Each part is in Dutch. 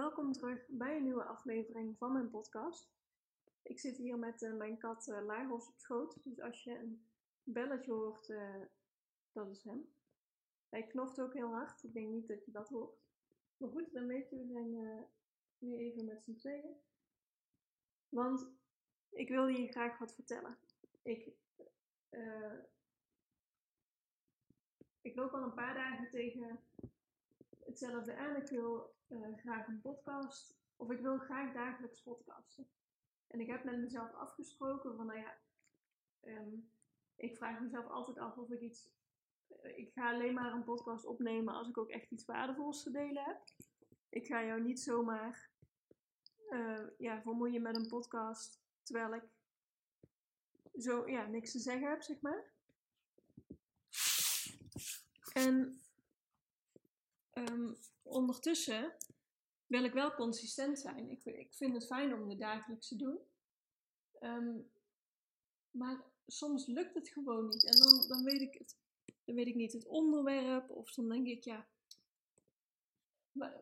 Welkom terug bij een nieuwe aflevering van mijn podcast. Ik zit hier met uh, mijn kat uh, Lagos op schoot, dus als je een belletje hoort, uh, dat is hem. Hij knoft ook heel hard, ik denk niet dat je dat hoort. Maar goed, dan weet je, we zijn nu even met z'n tweeën. Want ik wil je graag wat vertellen. Ik, ik loop al een paar dagen tegen hetzelfde aan. Ik wil uh, graag een podcast. Of ik wil graag dagelijks podcasten. En ik heb met mezelf afgesproken van, nou ja, um, ik vraag mezelf altijd af of ik iets. Uh, ik ga alleen maar een podcast opnemen als ik ook echt iets waardevols te delen heb. Ik ga jou niet zomaar uh, ja, vermoeien met een podcast terwijl ik zo ja, niks te zeggen heb, zeg maar. En um, ondertussen wil ik wel consistent zijn. Ik, ik vind het fijn om de dagelijks te doen. Um, maar soms lukt het gewoon niet. En dan, dan, weet ik het, dan weet ik niet het onderwerp. Of dan denk ik, ja,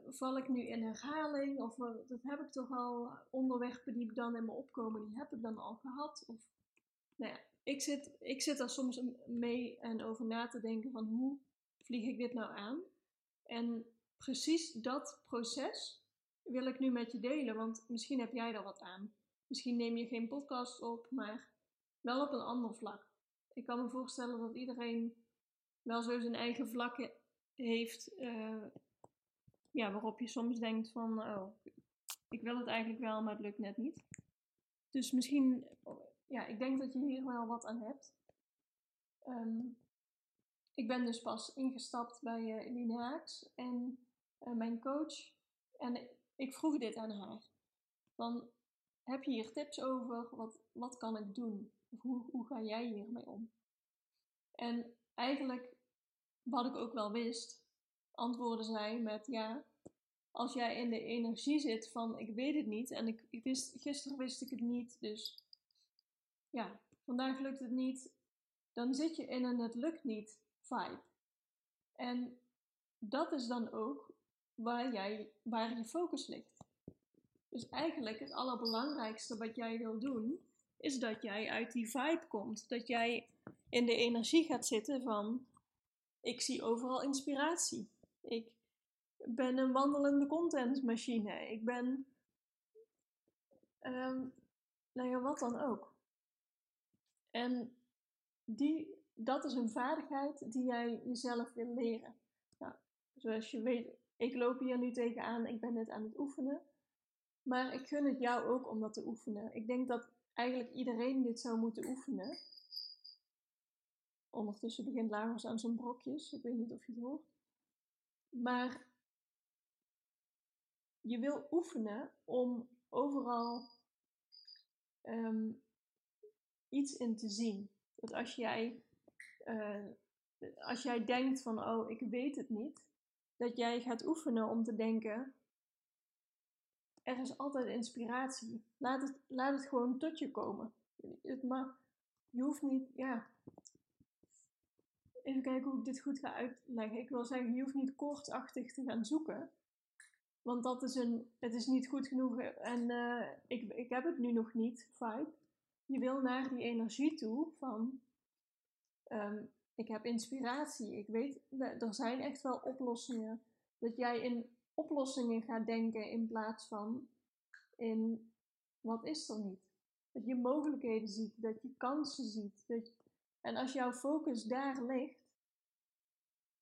val ik nu in herhaling? Of dat heb ik toch al, onderwerpen die dan in me opkomen, die heb ik dan al gehad? Of, nou ja, ik zit, ik zit daar soms mee en over na te denken van hoe vlieg ik dit nou aan? En precies dat proces wil ik nu met je delen, want misschien heb jij er wat aan. Misschien neem je geen podcast op, maar wel op een ander vlak. Ik kan me voorstellen dat iedereen wel zo zijn eigen vlakken heeft, uh, ja, waarop je soms denkt van, oh, ik wil het eigenlijk wel, maar het lukt net niet. Dus misschien, ja, ik denk dat je hier wel wat aan hebt. Um, ik ben dus pas ingestapt bij uh, Haaks en uh, mijn coach. En ik vroeg dit aan haar. Van, heb je hier tips over? Wat, wat kan ik doen? Hoe, hoe ga jij hiermee om? En eigenlijk, wat ik ook wel wist, antwoordde zij met ja, als jij in de energie zit van ik weet het niet en ik wist, gisteren wist ik het niet, dus ja, vandaag lukt het niet, dan zit je in een het lukt niet vibe. En dat is dan ook waar, jij, waar je focus ligt. Dus eigenlijk het allerbelangrijkste wat jij wil doen, is dat jij uit die vibe komt. Dat jij in de energie gaat zitten van, ik zie overal inspiratie. Ik ben een wandelende contentmachine. Ik ben, um, nou ja, wat dan ook. En die, dat is een vaardigheid die jij jezelf wil leren. Nou, zoals je weet, ik loop hier nu tegenaan, ik ben net aan het oefenen. Maar ik gun het jou ook om dat te oefenen. Ik denk dat eigenlijk iedereen dit zou moeten oefenen. Ondertussen begint Lagos aan zijn brokjes. Ik weet niet of je het hoort. Maar je wil oefenen om overal um, iets in te zien. Dat als jij, uh, als jij denkt van, oh, ik weet het niet, dat jij gaat oefenen om te denken, er is altijd inspiratie. Laat het, laat het gewoon tot je komen. Het je hoeft niet, ja. Even kijken hoe ik dit goed ga uitleggen. Ik wil zeggen, je hoeft niet kortachtig te gaan zoeken. Want dat is een, het is niet goed genoeg en uh, ik, ik heb het nu nog niet, vibe. Je wil naar die energie toe van, um, ik heb inspiratie. Ik weet, er zijn echt wel oplossingen. Dat jij in oplossingen gaat denken in plaats van in wat is er niet. Dat je mogelijkheden ziet, dat je kansen ziet. Dat en als jouw focus daar ligt,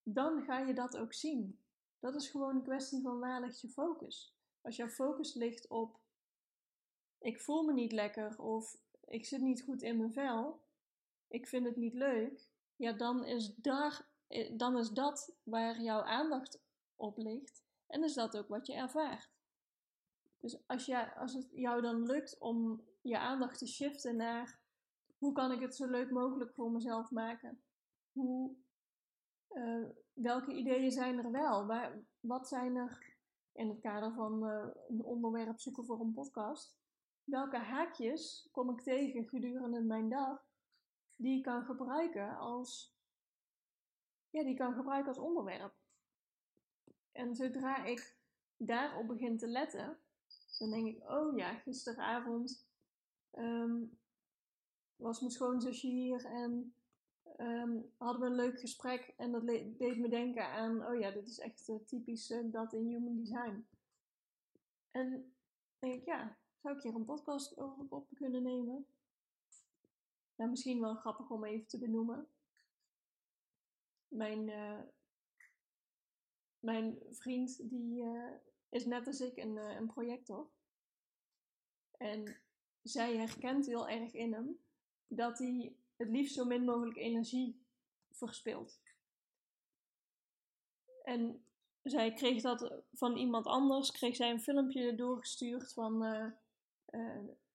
dan ga je dat ook zien. Dat is gewoon een kwestie van waar ligt je focus. Als jouw focus ligt op ik voel me niet lekker of ik zit niet goed in mijn vel, ik vind het niet leuk, ja, dan is, daar, eh, dan is dat waar jouw aandacht oplicht. En is dat ook wat je ervaart. Dus als, jij, als het jou dan lukt om je aandacht te shiften naar hoe kan ik het zo leuk mogelijk voor mezelf maken? Hoe, eh, welke ideeën zijn er wel? Waar, wat zijn er in het kader van uh, een onderwerp zoeken voor een podcast? Welke haakjes kom ik tegen gedurende mijn dag die kan gebruiken als, ja, die kan gebruiken als onderwerp? En zodra ik daarop begin te letten, dan denk ik, oh ja, gisteravond um, was mijn schoonzusje hier en um, hadden we een leuk gesprek. En dat deed me denken aan, oh ja, dit is echt uh, typisch uh, dat in human design. En denk ik, ja, zou ik hier een podcast over op kunnen nemen? Nou, misschien wel grappig om even te benoemen. Mijn, uh, mijn vriend, die is net als ik een, een projector. En zij herkent heel erg in hem dat hij het liefst zo min mogelijk energie verspilt. En zij kreeg dat van iemand anders, kreeg zij een filmpje doorgestuurd van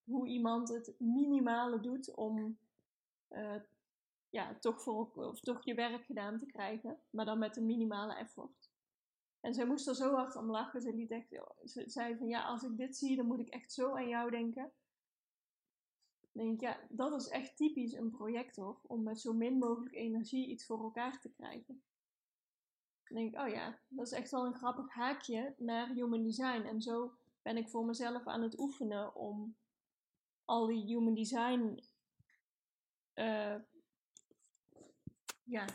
hoe iemand het minimale doet om uh, ja, toch, voor, of toch je werk gedaan te krijgen, maar dan met een minimale effort. En zij moest er zo hard om lachen. Ze, liet echt, ze zei van ja, als ik dit zie, dan moet ik echt zo aan jou denken. Denk ja, dat is echt typisch een projector om met zo min mogelijk energie iets voor elkaar te krijgen. Dan denk ik, oh ja, dat is echt wel een grappig haakje naar human design. En zo ben ik voor mezelf aan het oefenen om al die human design, uh, ja,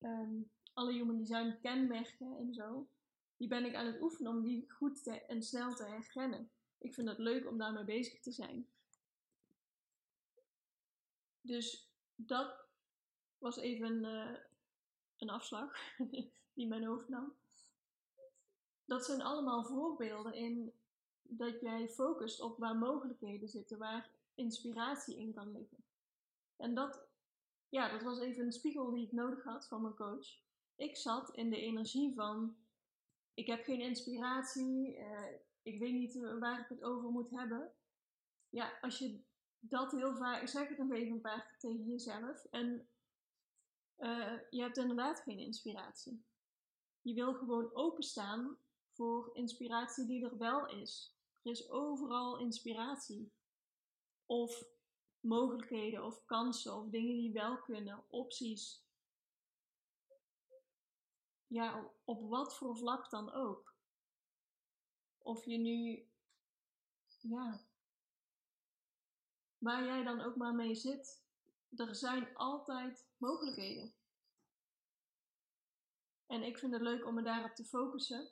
um, alle human design kenmerken en zo, die ben ik aan het oefenen om die goed en snel te herkennen. Ik vind het leuk om daarmee bezig te zijn. Dus dat was even uh, een afslag die mijn hoofd nam. Dat zijn allemaal voorbeelden in dat jij focust op waar mogelijkheden zitten, waar inspiratie in kan liggen. En dat, ja, dat was even een spiegel die ik nodig had van mijn coach. Ik zat in de energie van, ik heb geen inspiratie, uh, ik weet niet eh, waar ik het over moet hebben. Ja, als je dat heel vaak, zeg het nog even een paar keer tegen jezelf. En uh, je hebt inderdaad geen inspiratie. Je wil gewoon openstaan voor inspiratie die er wel is. Er is overal inspiratie. Of mogelijkheden of kansen of dingen die wel kunnen, opties. Ja, op wat voor vlak dan ook. Of je nu, ja, waar jij dan ook maar mee zit, er zijn altijd mogelijkheden. En ik vind het leuk om me daarop te focussen.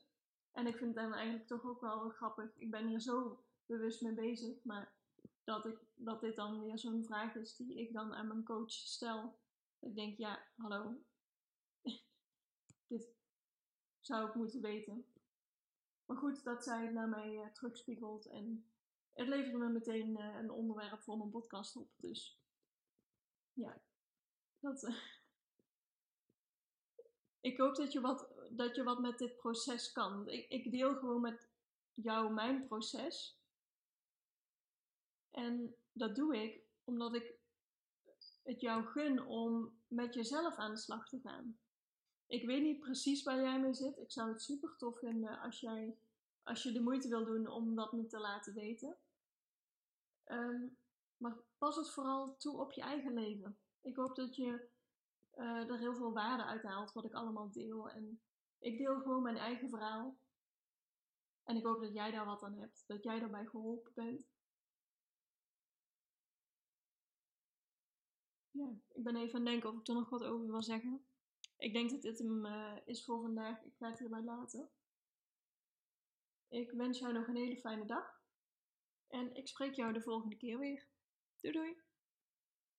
En ik vind het dan eigenlijk toch ook wel grappig. Ik ben hier zo bewust mee bezig, maar dat, ik, dat dit dan weer zo'n vraag is die ik dan aan mijn coach stel. Ik denk, ja, hallo, dit zou ik moeten weten. Maar goed, dat zij het naar mij uh, terugspiegelt. En het levert me meteen uh, een onderwerp voor mijn podcast op. Dus ja, dat. Uh, ik hoop dat je, wat, dat je wat met dit proces kan. Ik, ik deel gewoon met jou mijn proces. En dat doe ik omdat ik het jou gun om met jezelf aan de slag te gaan. Ik weet niet precies waar jij mee zit. Ik zou het super tof vinden als jij, als je de moeite wil doen om dat me te laten weten. Um, maar pas het vooral toe op je eigen leven. Ik hoop dat je uh, er heel veel waarde uit haalt wat ik allemaal deel. En ik deel gewoon mijn eigen verhaal. En ik hoop dat jij daar wat aan hebt. Dat jij daarbij geholpen bent. Ja, ik ben even aan het denken of ik er nog wat over wil zeggen. Ik denk dat dit hem uh, is voor vandaag. Ik ga het hierbij laten. Ik wens jou nog een hele fijne dag. En ik spreek jou de volgende keer weer. Doei doei!